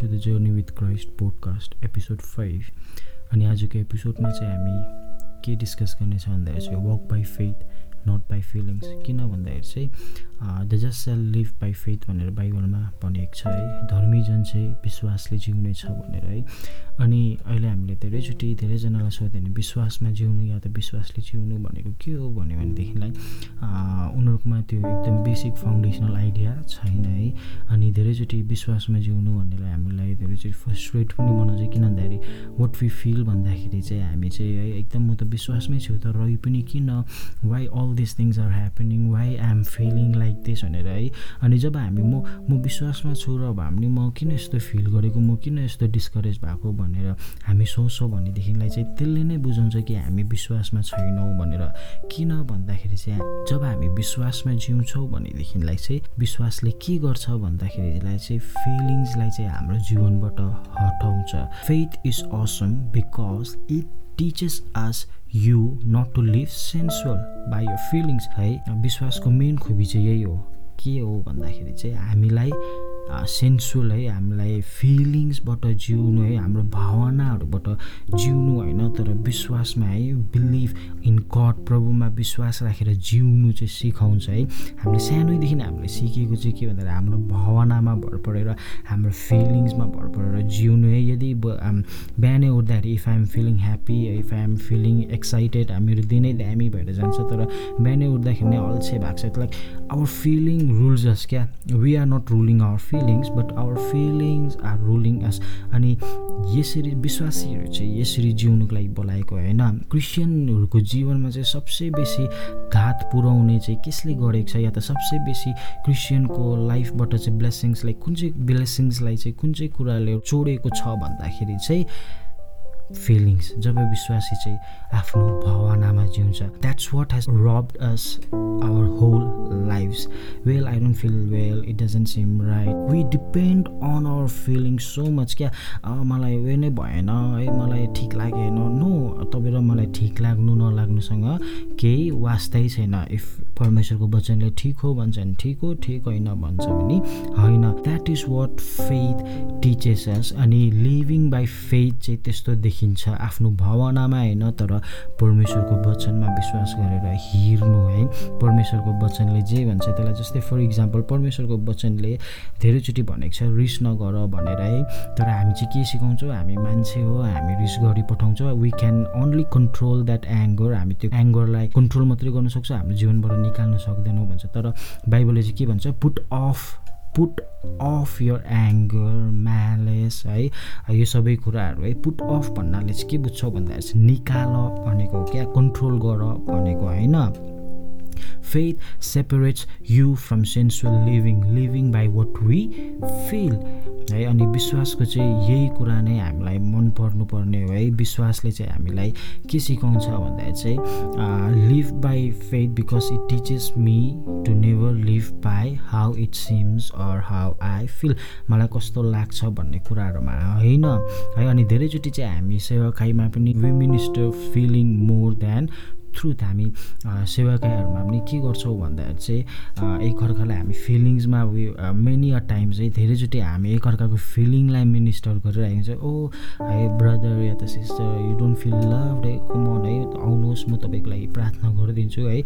To the journey with Christ podcast episode five अनि आजको एपिसोडमा चाहिँ हामी के डिस्कस गर्नेछ भन्दाखेरि चाहिँ walk by faith not by feelings किन भन्दाखेरि चाहिँ the just shall live by faith भनेर बाइबलमा भनेको छ है। धर्मी जन चाहिँ विश्वासले जिउने छ भनेर है। अनि अहिले हामीले धेरैचोटि धेरैजनालाई सोध्यो भने विश्वासमा जिउनु या त विश्वासले जिउनु भनेको के हो भन्यो भनेदेखिलाई उनीहरूकोमा त्यो एकदम बेसिक फाउन्डेसनल आइडिया छैन है। अनि धेरैचोटि विश्वासमा जिउनु भन्नेलाई हामीलाई धेरैचोटि फ्रस्ट्रेट पनि बनाउँछ किन भन्दाखेरि वाट वी फिल भन्दाखेरि चाहिँ हामी चाहिँ है एकदम म त विश्वासमै छु त रही पनि किन? Why all this things are happening why I am feeling like this भनेर है? अनि जब हामी म म विश्वासमा छु र हामीले म किन यस्तो फिल गरेको म किन यस्तो डिस्करेज भएको भनेर हामी सोच्छौँ भनेदेखिलाई चाहिँ त्यसले नै बुझाउँछ कि हामी विश्वासमा छैनौँ भनेर। किन भन्दाखेरि चाहिँ जब हामी विश्वासमा जिउँछौँ भनेदेखिलाई चाहिँ विश्वासले के गर्छ भन्दाखेरिलाई चाहिँ फिलिङ्सलाई चाहिँ हाम्रो जीवनबाट हटाउँछ। Faith is awesome because it teaches us you not to live sensual by your feelings है? विश्वासको मेन खुबी चाहिँ यही हो। के हो भन्दाखेरि चाहिँ हामीलाई सेन्सुअल है हामीलाई फिलिङ्सबाट जिउनु है हाम्रो भावनाहरूबाट जिउनु होइन तर विश्वासमा है बिलिभ इन गड प्रभुमा विश्वास राखेर जिउनु चाहिँ सिकाउँछ है। हामीले सानैदेखि हामीले सिकेको चाहिँ के भन्दाखेरि हाम्रो भावनामा भर परेर हाम्रो फिलिङ्समा भर परेर जिउनु है। यदि बिहानै उठ्दाखेरि if I'm feeling happy if I'm feeling excited मेरो दिनै दामी भएर जान्छ तर बिहानै उठ्दाखेरि नै अल्छे भएको छ। Like our feeling rules us क्या? We are not ruling our feel feelings but our feelings are ruling us अनि यसरी विश्वासीहरू चाहिँ यसरी जिउनुको लागि बोलाएको होइन। क्रिस्चियनहरूको जीवनमा चाहिँ सबसे बेसी घात पुऱ्याउने चाहिँ कसले गरेको छ? या त सबसे बेसी क्रिस्चियनको लाइफबाट चाहिँ ब्लेसिङ्सलाई कुन चाहिँ ब्लेसिङ्सलाई चाहिँ कुन चाहिँ कुराले चोडेको छ भन्दाखेरि चाहिँ फिलिङ्स जब विश्वासी चाहिँ आफ्नो भावनामा जिउँछ that's what has robbed us our whole lives well I don't feel well it doesn't seem right we depend on our feelings so much क्या? मलाई उयो नै भएन है मलाई ठिक लागेन। नो तपाईँ र मलाई ठिक लाग्नु नलाग्नुसँग केही वास्तै छैन। इफ परमेश्वरको वचनले ठिक हो भन्छ भने ठिक हो ठिक होइन भन्छ भने होइन। That is what faith teaches अनि लिभिङ बाई फेथ चाहिँ त्यस्तो देखि देखिन्छ आफ्नो भावनामा होइन? तर परमेश्वरको वचनमा विश्वास गरेर हिँड्नु है? परमेश्वरको वचनले जे भन्छ त्यसलाई जस्तै फर इक्जाम्पल परमेश्वरको वचनले धेरैचोटि भनेको छ रिस नगर भनेर है? तर हामी चाहिँ के सिकाउँछौँ? हामी मान्छे हो हामी रिस गरी पठाउँछौँ we can only control that anger हामी त्यो एङ्गरलाई कन्ट्रोल मात्रै गर्न सक्छौँ। हाम्रो जीवनबाट निकाल्न सक्दैनौँ भन्छ। तर बाइबलले चाहिँ के भन्छ? Put off put off your anger malice है। यो सबै कुराहरू है पुट अफ भन्नाले चाहिँ के बुझ्छौ भन्दाखेरि चाहिँ निकाल भनेको क्या कन्ट्रोल गर भनेको होइन? Faith separates you from sensual living living by what we feel है अनि विश्वासको चाहिँ यही कुरा नै हामीलाई मन पर्नुपर्ने हो। है विश्वासले चाहिँ हामीलाई के सिकाउँछ भन्दाखेरि चाहिँ live by faith because it teaches me to never live by how it seems or how I feel मलाई कस्तो लाग्छ भन्ने कुराहरूमा होइन? है अनि धेरैचोटि चाहिँ हामी सेवाकाईमा पनि we minister feeling more than truth हामी सेवाकाईहरूमा पनि के गर्छौँ भन्दाखेरि चाहिँ एकअर्कालाई हामी फिलिङ्समा उयो मेनी अ टाइम चाहिँ धेरैचोटि हामी एकअर्काको फिलिङलाई मिनिस्टर गरिरहेको छ। ओ है ब्रदर या त sister you don't feel love है कमन है आउनुहोस् म तपाईँको लागि प्रार्थना गरिदिन्छु है।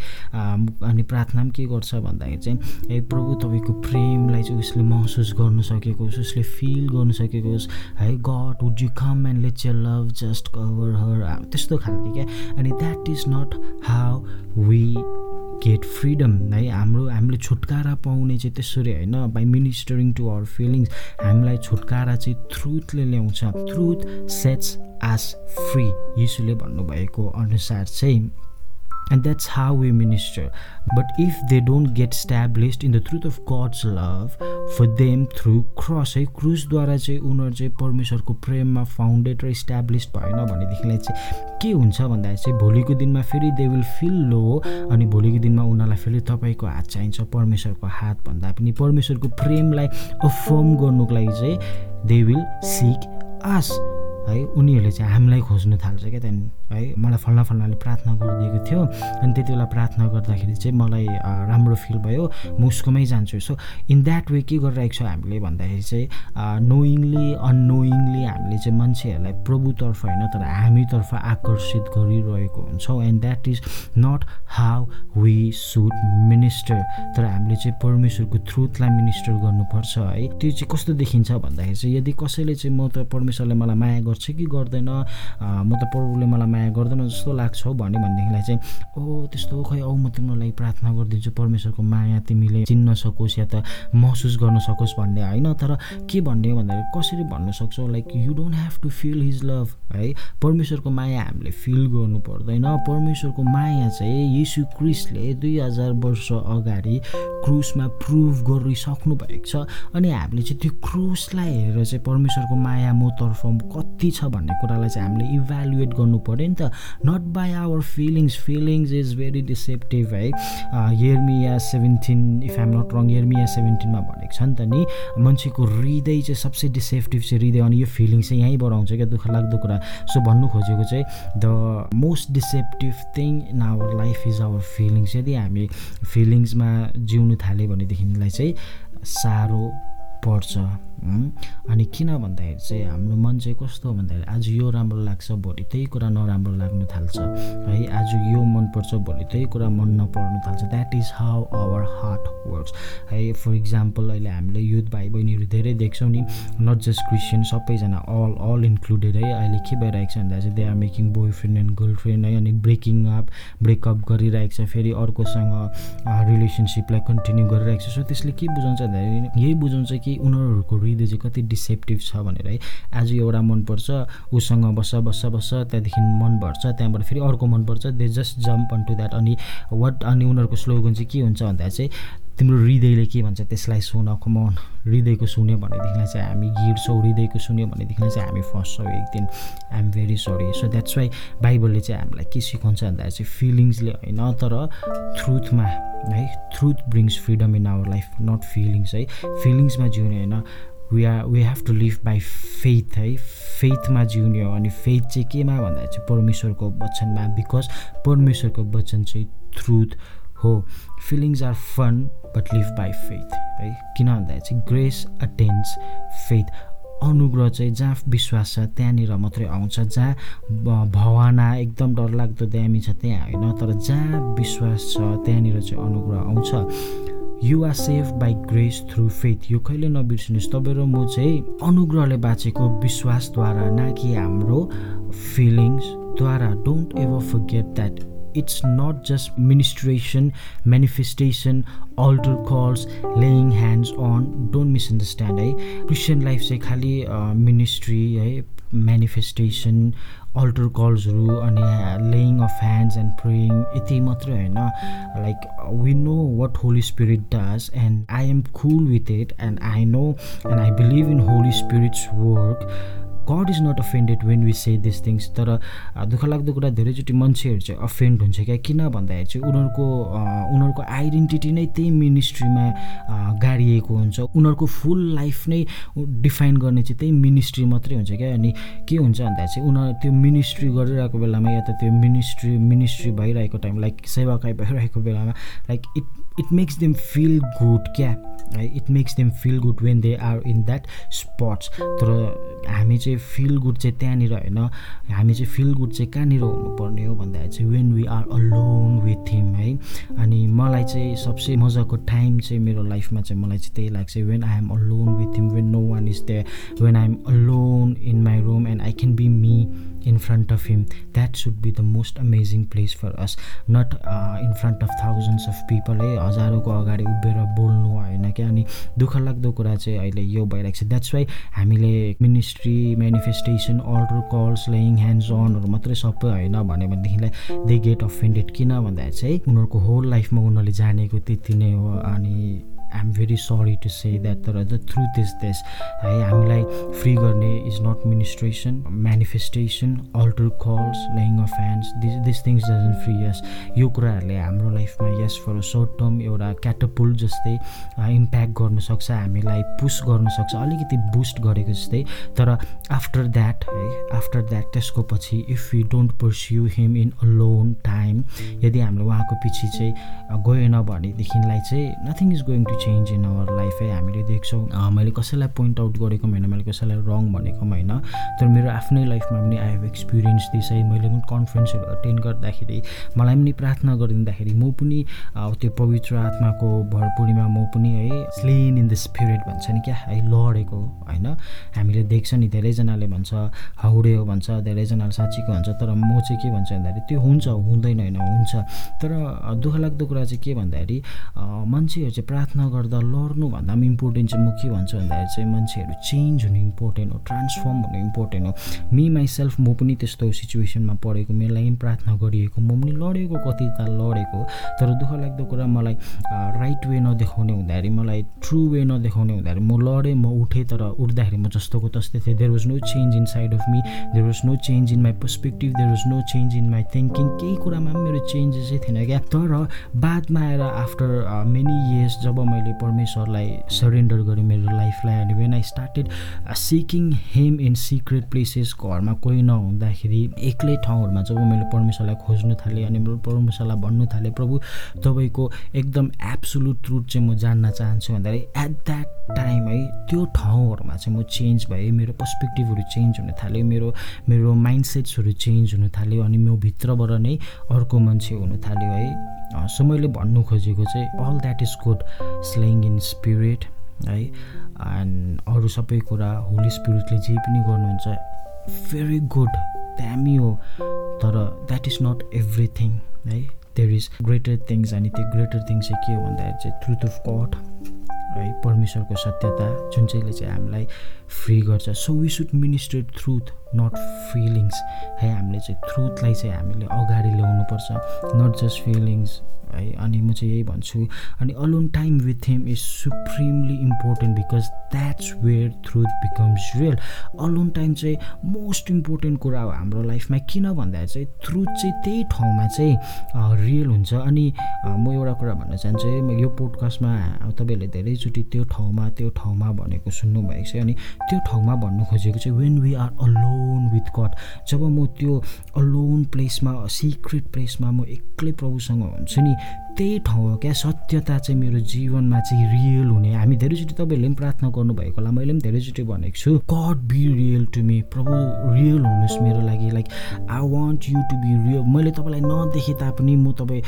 अनि प्रार्थना पनि के गर्छ भन्दाखेरि चाहिँ ए प्रभु तपाईँको प्रेमलाई चाहिँ उसले महसुस गर्नु सकेको होस् उसले फिल गर्नु सकेको होस्। है God would you come and let your love just cover her त्यस्तो खालको क्या? अनि that is not how we get freedom है हाम्रो हामीले छुटकारा पाउने चाहिँ त्यसरी होइन by ministering to our feelings हामीलाई छुटकारा चाहिँ ट्रुथले ल्याउँछ। ट्रुथ सेट्स एज फ्री यीशुले भन्नुभएको अनुसार चाहिँ and that's how we minister. But if they don't get established in the truth of God's love for them through cross है क्रुसद्वारा चाहिँ उनीहरू चाहिँ परमेश्वरको प्रेममा फाउन्डेड र इस्ट्याब्लिस भएन भनेदेखिलाई चाहिँ के हुन्छ भन्दाखेरि चाहिँ भोलिको दिनमा फेरि दे विल फिल लो अनि भोलिको दिनमा उनीहरूलाई फेरि तपाईँको हात चाहिन्छ परमेश्वरको हात भन्दा पनि परमेश्वरको प्रेमलाई अफर्म गर्नुको लागि चाहिँ दे विल सिक आस है उनीहरूले चाहिँ हामीलाई खोज्नु थाल्छ क्या त्यहाँदेखि है मलाई फल्ना फल्नाले प्रार्थना गरिदिएको थियो। अनि त्यति बेला प्रार्थना गर्दाखेरि चाहिँ मलाई राम्रो फिल भयो। म उसकोमै जान्छु। सो इन द्याट वे के गरिरहेको छ हामीले भन्दाखेरि चाहिँ नोइङली अननोइङली हामीले चाहिँ मान्छेहरूलाई प्रभुतर्फ होइन तर हामीतर्फ आकर्षित गरिरहेको हुन्छौँ। And that is not how we should minister तर हामीले चाहिँ परमेश्वरको थ्रुथलाई मिनिस्टर गर्नुपर्छ है। त्यो चाहिँ कस्तो देखिन्छ भन्दाखेरि चाहिँ यदि कसैले चाहिँ म त परमेश्वरले मलाई माया गर्छ कि गर्दैन म त प्रभुले मलाई माया गर्दैन जस्तो लाग्छ भन्यो भनेदेखिलाई चाहिँ ओ त्यस्तो खै औ म तिम्रो लागि प्रार्थना गरिदिन्छु परमेश्वरको माया तिमीले चिन्न सकोस् या त महसुस गर्न सकोस् भन्ने। होइन तर के भन्ने भन्दाखेरि कसरी भन्न सक्छौ? Like you don't have to feel his love है? परमेश्वरको माया हामीले फिल गर्नु पर्दैन। परमेश्वरको माया चाहिँ यीशु क्रिस्टले दुई हजार वर्ष अगाडि क्रुसमा प्रुभ गरिसक्नु भएको छ। अनि हामीले चाहिँ त्यो क्रुसलाई हेरेर चाहिँ परमेश्वरको माया मतर्फ कति छ भन्ने कुरालाई चाहिँ हामीले इभ्यालुएट गर्नु पऱ्यो नि त। Not by our feelings feelings is very deceptive है। यर्मिया seventeen if I'm not wrong यर्मिया सेभेन्टिनमा भनेको छ नि त नि मान्छेको हृदय चाहिँ सबसे डिसेप्टिभ चाहिँ हृदय अनि यो फिलिङ्स चाहिँ यहीँबाट आउँछ क्या दुःख लाग्दो कुरा। सो भन्नु खोजेको चाहिँ the most deceptive thing in our life is our feelings यदि हामी फिलिङ्समा जिउनु थाल्यो भनेदेखिलाई चाहिँ साह्रो पर्छ। अनि किन भन्दाखेरि चाहिँ हाम्रो मन चाहिँ कस्तो भन्दाखेरि आज यो राम्रो लाग्छ भोलि त्यही कुरा नराम्रो लाग्नु थाल्छ। है आज यो मनपर्छ भोलि त्यही कुरा मन नपर्नु थाल्छ। That is how our heart works है फर इक्जाम्पल अहिले हामीले युथ भाइ बहिनीहरू धेरै देख्छौँ नि नट जस्ट क्रिस्चियन सबैजना अल अल इन्क्लुडेड है। अहिले के भइरहेको छ भन्दा चाहिँ they are making boy friend and girl friend है। अनि ब्रेकिङ अप ब्रेकअप गरिरहेको छ फेरि अर्कोसँग रिलेसनसिपलाई कन्टिन्यू गरिरहेको छ। सो त्यसले के बुझाउँछ भन्दाखेरि यही बुझाउँछ कि उनीहरूको हृदय चाहिँ कति डिसेप्टिभ छ भनेर है। आज एउटा मनपर्छ उसँग बस्छ बस्छ बस्छ त्यहाँदेखि मन भर्छ त्यहाँबाट फेरि अर्को मनपर्छ they just jump on to that अनि वाट अनि उनीहरूको स्लोगन चाहिँ के हुन्छ भन्दा चाहिँ तिम्रो हृदयले के भन्छ त्यसलाई सुन कमन हृदयको सुन्यो भनेदेखिलाई चाहिँ हामी गिर्छौँ हृदयको सुन्यो भनेदेखिलाई चाहिँ हामी फस्छौँ एक दिन I'm very sorry so that's why बाइबलले चाहिँ हामीलाई के सिकाउँछ भन्दा चाहिँ फिलिङ्सले होइन तर ट्रुथमा है truth brings freedom in our life not feelings है। फिलिङ्समा जिउने होइन we are we have to live by faith है। फेथमा जिउने हो अनि फेथ चाहिँ केमा भन्दा चाहिँ परमेश्वरको वचनमा बिकज परमेश्वरको वचन चाहिँ ट्रुथ हो feelings are fun but live by faith है? किन भन्दा चाहिँ ग्रेस अटेन्स फेथ अनुग्रह चाहिँ जहाँ विश्वास छ त्यहाँनिर मात्रै आउँछ। जहाँ भवाना एकदम डरलाग्दो दामी छ त्यहाँ होइन। तर जहाँ विश्वास छ त्यहाँनिर चाहिँ अनुग्रह आउँछ। You are safe by grace through faith यो कहिले नबिर्सिनुहोस्। तपाईँ र म चाहिँ अनुग्रहले बाँचेको विश्वासद्वारा न कि हाम्रो फिलिङ्सद्वारा don't ever forget that it's not just ministration manifestation altar calls laying hands on don't misunderstand है क्रिस्चियन लाइफ चाहिँ खालि मिनिस्ट्री है मेनिफेस्टेसन अल्टर कल्सहरू अनि laying of hands and praying यति मात्रै होइन like we know what Holy Spirit does and I am cool with it and I know and I believe in Holy Spirit's work God is not offended when we say this things तर दुःख लाग्दो कुरा धेरैचोटि मान्छेहरू चाहिँ offend हुन्छ क्या। किन भन्दाखेरि चाहिँ उनीहरूको उनीहरूको आइडेन्टिटी नै त्यही मिनिस्ट्रीमा गाडिएको हुन्छ। उनीहरूको फुल लाइफ नै डिफाइन गर्ने चाहिँ त्यही मिनिस्ट्री मात्रै हुन्छ क्या। अनि के हुन्छ भन्दा चाहिँ उनीहरू त्यो मिनिस्ट्री गरिरहेको बेलामा या त त्यो मिनिस्ट्री मिनिस्ट्री भइरहेको टाइम लाइक सेवाकाई भइरहेको बेलामा like it it makes them feel good क्या? है it makes them feel good when they are in that spots तर हामी चाहिँ फिल गुड चाहिँ त्यहाँनिर होइन? हामी चाहिँ फिल गुड चाहिँ कहाँनिर हुनुपर्ने हो भन्दाखेरि चाहिँ when we are alone with him है? अनि मलाई चाहिँ सबसे मजाको टाइम चाहिँ मेरो लाइफमा चाहिँ मलाई चाहिँ त्यही लाग्छ when I am alone with him when no one is there when I am alone in my room and I can be me in front of him that should be the most amazing place for us not in front of thousands of people है हजारौँको अगाडि उभिएर बोल्नु होइन क्या? अनि दुःख लाग्दो कुरा चाहिँ अहिले यो भइरहेको छ। द्याट्स वाइ हामीले ministry manifestation altar calls laying hands अनहरू मात्रै सबै होइन भन्यो भनेदेखिलाई दे गेट अफेन्डेड किन भन्दाखेरि चाहिँ उनीहरूको होल लाइफमा उनीहरूले जानेको त्यति नै हो। अनि I'm very sorry to say that तर द ट्रुथ इज दिस है हामीलाई फ्री गर्ने is not ministration manifestation altar calls laying of hands this this things doesn't free यस यो कुराहरूले हाम्रो लाइफमा यस फर सर्ट टर्म एउटा क्याटपुल जस्तै इम्प्याक्ट गर्नुसक्छ हामीलाई पुस गर्नुसक्छ अलिकति बुस्ट गरेको जस्तै. तर आफ्टर द्याट है आफ्टर द्याट त्यसको पछि if you don't pursue him in alone time यदि हामीले उहाँको पछि चाहिँ गएन भनेदेखिलाई चाहिँ nothing is going to change in our life है हामीले देख्छौँ मैले कसैलाई पोइन्ट आउट गरेको होइन मैले कसैलाई रङ भनेको होइन तर मेरो आफ्नै लाइफमा पनि आई हेभ एक्सपिरियन्स दिस है। मैले पनि कन्फरेन्सहरू अटेन्ड गर्दाखेरि मलाई पनि प्रार्थना गरिदिँदाखेरि म पनि त्यो पवित्र आत्माको भर पूर्णिमा म पनि है स्लेन इन द स्पिरिट भन्छ नि क्या है लडेको होइन। हामीले देख्छ नि धेरैजनाले भन्छ हाउडे हो भन्छ धेरैजनाले साँच्चीको भन्छ तर म चाहिँ के भन्छ भन्दाखेरि त्यो हुन्छ हुँदैन होइन हुन्छ। तर दुःख लाग्दो कुरा चाहिँ के भन्दाखेरि मान्छेहरू चाहिँ प्रार्थना गर्दा लड्नुभन्दा पनि इम्पोर्टेन्ट चाहिँ म के भन्छु भन्दाखेरि चाहिँ मान्छेहरू चेन्ज हुनु इम्पोर्टेन्ट हो ट्रान्सफर्म हुनु इम्पोर्टेन्ट हो। मि माइसेल्फ म पनि त्यस्तो सिचुएसनमा पढेको मेरो लागि प्रार्थना गरिएको म पनि लडेको कति ताल लडेको। तर दुःख लाग्दो कुरा मलाई राइट वे नदेखाउने हुँदाखेरि मलाई ट्रु वे नदेखाउने हुँदाखेरि म लडेँ म उठेँ तर उठ्दाखेरि म जस्तोको तस्तै थिएँ। There was no change inside of me there was no change in my perspective there was no change in my thinking केही कुरामा पनि मेरो चेन्जेसै थिएन क्या। तर बादमा आएर आफ्टर मेनी इयर्स जब मैले परमेश्वरलाई सरेन्डर गरेँ मेरो लाइफलाई अनि when I started seeking him in secret places घरमा कोही नहुँदाखेरि एक्लै ठाउँहरूमा जब मैले परमेश्वरलाई खोज्नु थालेँ अनि मेरो परमेश्वरलाई भन्नु थालेँ प्रभु तपाईँको एकदम एब्सोलुट ट्रुथ चाहिँ म जान्न चाहन्छु भन्दाखेरि एट द्याट टाइम है त्यो ठाउँहरूमा चाहिँ म चेन्ज भएँ मेरो पर्सपेक्टिभहरू चेन्ज हुन थाल्यो मेरो मेरो माइन्डसेट्सहरू चेन्ज हुन थाल्यो अनि म भित्रबाट नै अर्को मान्छे हुन थाल्यो है। सो मैले भन्नु खोजेको चाहिँ all that is good slang in spirit है? एन्ड अरू सबै कुरा होली स्पिरिटले जे पनि गर्नुहुन्छ भेरी गुड दामी हो तर द्याट इज नट एभ्रिथिङ है? देयर इज ग्रेटर थिङ्स अनि त्यो ग्रेटर थिङ चाहिँ के हो भन्दाखेरि चाहिँ ट्रुथ अफ गड है? परमेश्वरको सत्यता जुन चाहिँले चाहिँ हामीलाई फ्री गर्छ. So we should ministrate truth not feelings है हामीले चाहिँ ट्रुथलाई चाहिँ हामीले अगाडि ल्याउनुपर्छ नट जस्ट फिलिङ्स है अनि म चाहिँ यही भन्छु। अनि alone time with him is supremely important because that's where truth becomes real alone time चाहिँ मोस्ट इम्पोर्टेन्ट कुरा हो हाम्रो लाइफमा किन भन्दा चाहिँ ट्रुथ चाहिँ त्यही ठाउँमा चाहिँ रियल हुन्छ। अनि म एउटा कुरा भन्न चाहन्छु है यो पोडकास्टमा तपाईँहरूले धेरैचोटि त्यो ठाउँमा त्यो ठाउँमा भनेको सुन्नुभएको छ। अनि त्यो ठाउँमा भन्नु खोजेको चाहिँ when we are alone with God जब म त्यो अलोन प्लेसमा सिक्रेट प्लेसमा म एक्लै प्रभुसँग हुन्छु नि त्यही ठाउँ हो क्या। सत्यता चाहिँ मेरो जीवनमा चाहिँ रियल हुने। हामी धेरैचोटि तपाईँहरूले पनि प्रार्थना गर्नुभएको होला। मैले पनि धेरैचोटि भनेको छु God be real to me प्रभु रियल हुनुहोस् मेरो लागि। Like I want you to be real मैले तपाईँलाई नदेखे तापनि म तपाईँ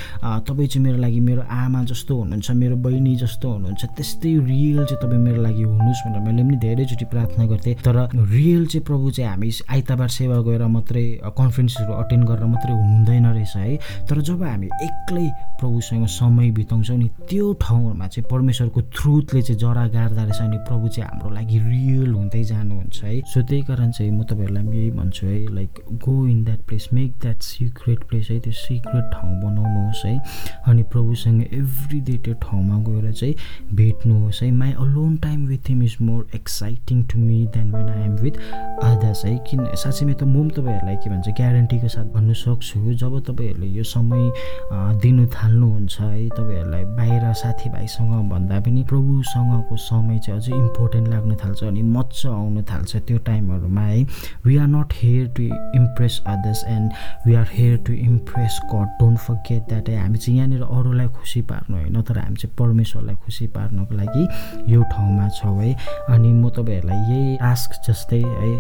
तपाईँ चाहिँ मेरो लागि मेरो आमा जस्तो हुनुहुन्छ मेरो बहिनी जस्तो हुनुहुन्छ। त्यस्तै रियल चाहिँ तपाईँ मेरो लागि हुनुहोस् भनेर मैले पनि धेरैचोटि प्रार्थना गर्थेँ। तर रियल चाहिँ प्रभु चाहिँ हामी आइतबार सेवा गएर मात्रै कन्फरेन्सहरू अटेन्ड गरेर मात्रै हुँदैन रहेछ है। तर जब हामी एक्लै प्रभुसँग समय बिताउँछौँ नि त्यो ठाउँहरूमा चाहिँ परमेश्वरको थ्रुथले चाहिँ जरा गाड्दा रहेछ अनि प्रभु चाहिँ हाम्रो लागि रियल हुँदै जानुहुन्छ है। सो त्यही कारण चाहिँ म तपाईँहरूलाई यही भन्छु है like go in that place make that secret place है त्यो सिक्रेट ठाउँ बनाउनुहोस् है। अनि प्रभुसँग एभ्री डे त्यो ठाउँमा गएर चाहिँ भेट्नुहोस् है। My alone time with him is more exciting to me than when I am with others है। किन? साँच्चीमै त म पनि तपाईँहरूलाई के भन्छ ग्यारेन्टीको साथ भन्नु सक्छु। जब तपाईँहरूले यो समय दिनु थाल्नुहुन्छ है तपाईँहरूलाई बाहिर साथीभाइसँग भन्दा पनि प्रभुसँगको समय चाहिँ अझै इम्पोर्टेन्ट लाग्न थाल्छ अनि मजा आउनु थाल्छ त्यो टाइमहरूमा है। We are not here to impress others and we are here to impress God don't forget that है हामी चाहिँ यहाँनिर अरूलाई खुसी पार्नु होइन तर हामी चाहिँ परमेश्वरलाई खुसी पार्नको लागि यो ठाउँमा छौँ है। अनि म तपाईँहरूलाई यही टास्क जस्तै है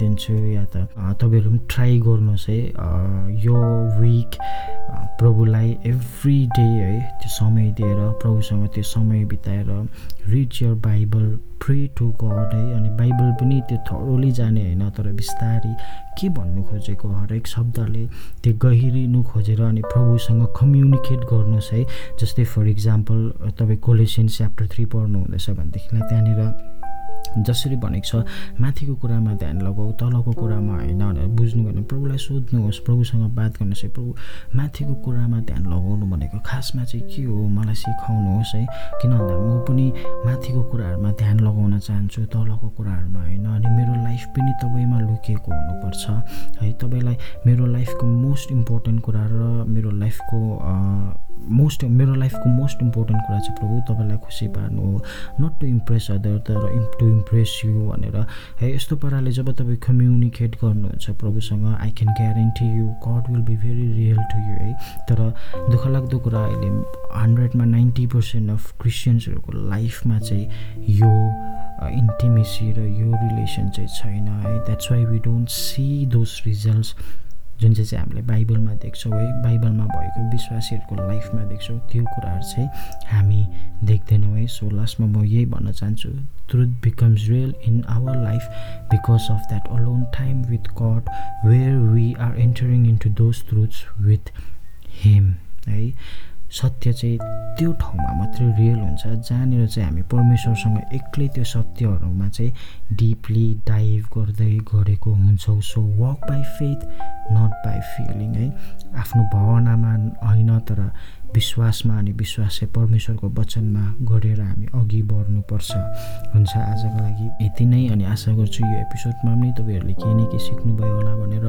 दिन्छु। या त तपाईँहरू पनि ट्राई गर्नुहोस् है। यो विक प्रभुलाई एभ्री डे है त्यो समय दिएर प्रभुसँग त्यो समय बिताएर read your Bible pray to God है। अनि बाइबल पनि त्यो थरोली जाने होइन तर बिस्तारै के भन्नु खोजेको हरेक शब्दले त्यो गहिरिनु खोजेर अनि प्रभुसँग कम्युनिकेट गर्नुहोस् है। जस्तै फर इक्जाम्पल तपाईँ कोलेसियन च्याप्टर थ्री पढ्नु हुँदैछ भनेदेखिलाई त्यहाँनिर जसरी भनेको छ माथिको कुरामा ध्यान लगाऊ तलको कुरामा होइन भनेर बुझ्नु भने प्रभुलाई सोध्नुहोस् प्रभुसँग बात गर्नुहोस् है प्रभु माथिको कुरामा ध्यान लगाउनु भनेको खासमा चाहिँ के हो? मलाई सिकाउनुहोस् है। किन भन्दा म पनि माथिको कुराहरूमा ध्यान लगाउन चाहन्छु तलको कुराहरूमा होइन अनि मेरो लाइफ पनि तपाईँमा लुकेको हुनुपर्छ है। तपाईँलाई मेरो लाइफको मोस्ट इम्पोर्टेन्ट कुरा र मेरो लाइफको मोस्ट मेरो लाइफको मोस्ट इम्पोर्टेन्ट कुरा चाहिँ प्रभु तपाईँलाई खुसी पार्नु हो। नट टु इम्प्रेस अदर तर टु इम्प्रेस यु भनेर। है यस्तो पाराले जब तपाईँ कम्युनिकेट गर्नुहुन्छ प्रभुसँग I can guarantee you God will be very real to you है। तर दुःख लाग्दो कुरा अहिले हन्ड्रेडमा नाइन्टी पर्सेन्ट अफ क्रिस्चियन्सहरूको लाइफमा चाहिँ यो इन्टिमेसी र यो रिलेसन चाहिँ छैन है। That's why we don't see those results जुन चाहिँ चाहिँ हामीले बाइबलमा देख्छौँ है बाइबलमा भएको विश्वासीहरूको लाइफमा देख्छौँ त्यो कुराहरू चाहिँ हामी देख्दैनौँ है। सो लास्टमा म यही भन्न चाहन्छु truth becomes real in our life because of that alone time with God where we are entering into those truths with him है सत्य चाहिँ त्यो ठाउँमा मात्रै रियल हुन्छ जहाँनिर चाहिँ हामी परमेश्वरसँग एक्लै त्यो सत्यहरूमा चाहिँ डिपली डाइभ गर्दै गरेको हुन्छौँ। So walk by faith not by feeling है। आफ्नो भावनामा होइन तर विश्वासमा अनि विश्वास चाहिँ परमेश्वरको वचनमा गरेर हामी अघि बढ्नुपर्छ। हुन्छ आजको लागि यति नै अनि आशा गर्छु यो एपिसोडमा पनि तपाईँहरूले केही न केही सिक्नुभयो होला भनेर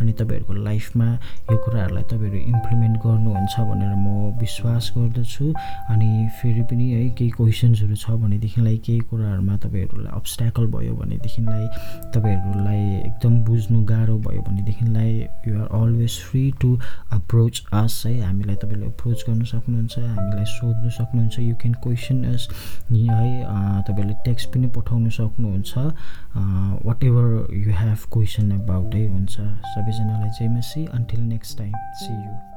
अनि तपाईँहरूको लाइफमा यो कुराहरूलाई तपाईँहरू इम्प्लिमेन्ट गर्नुहुन्छ भनेर म विश्वास गर्दछु। अनि फेरि पनि है केही क्वेसन्सहरू छ भनेदेखिलाई केही कुराहरूमा तपाईँहरूलाई अब्सट्याकल भयो भनेदेखिलाई तपाईँहरूलाई एकदम बुझ्नु गाह्रो भयो भनेदेखिलाई you are always free to approach us है। हामीलाई तपाईँले अप्रोच अप्रोच गर्नु सक्नुहुन्छ हामीलाई सोध्नु सक्नुहुन्छ यु क्यान क्वेसन एस है तपाईँहरूले टेक्स्ट पनि पठाउनु सक्नुहुन्छ whatever you have question about है हुन्छ। सबैजनालाई चाहिँ मसी until next time see you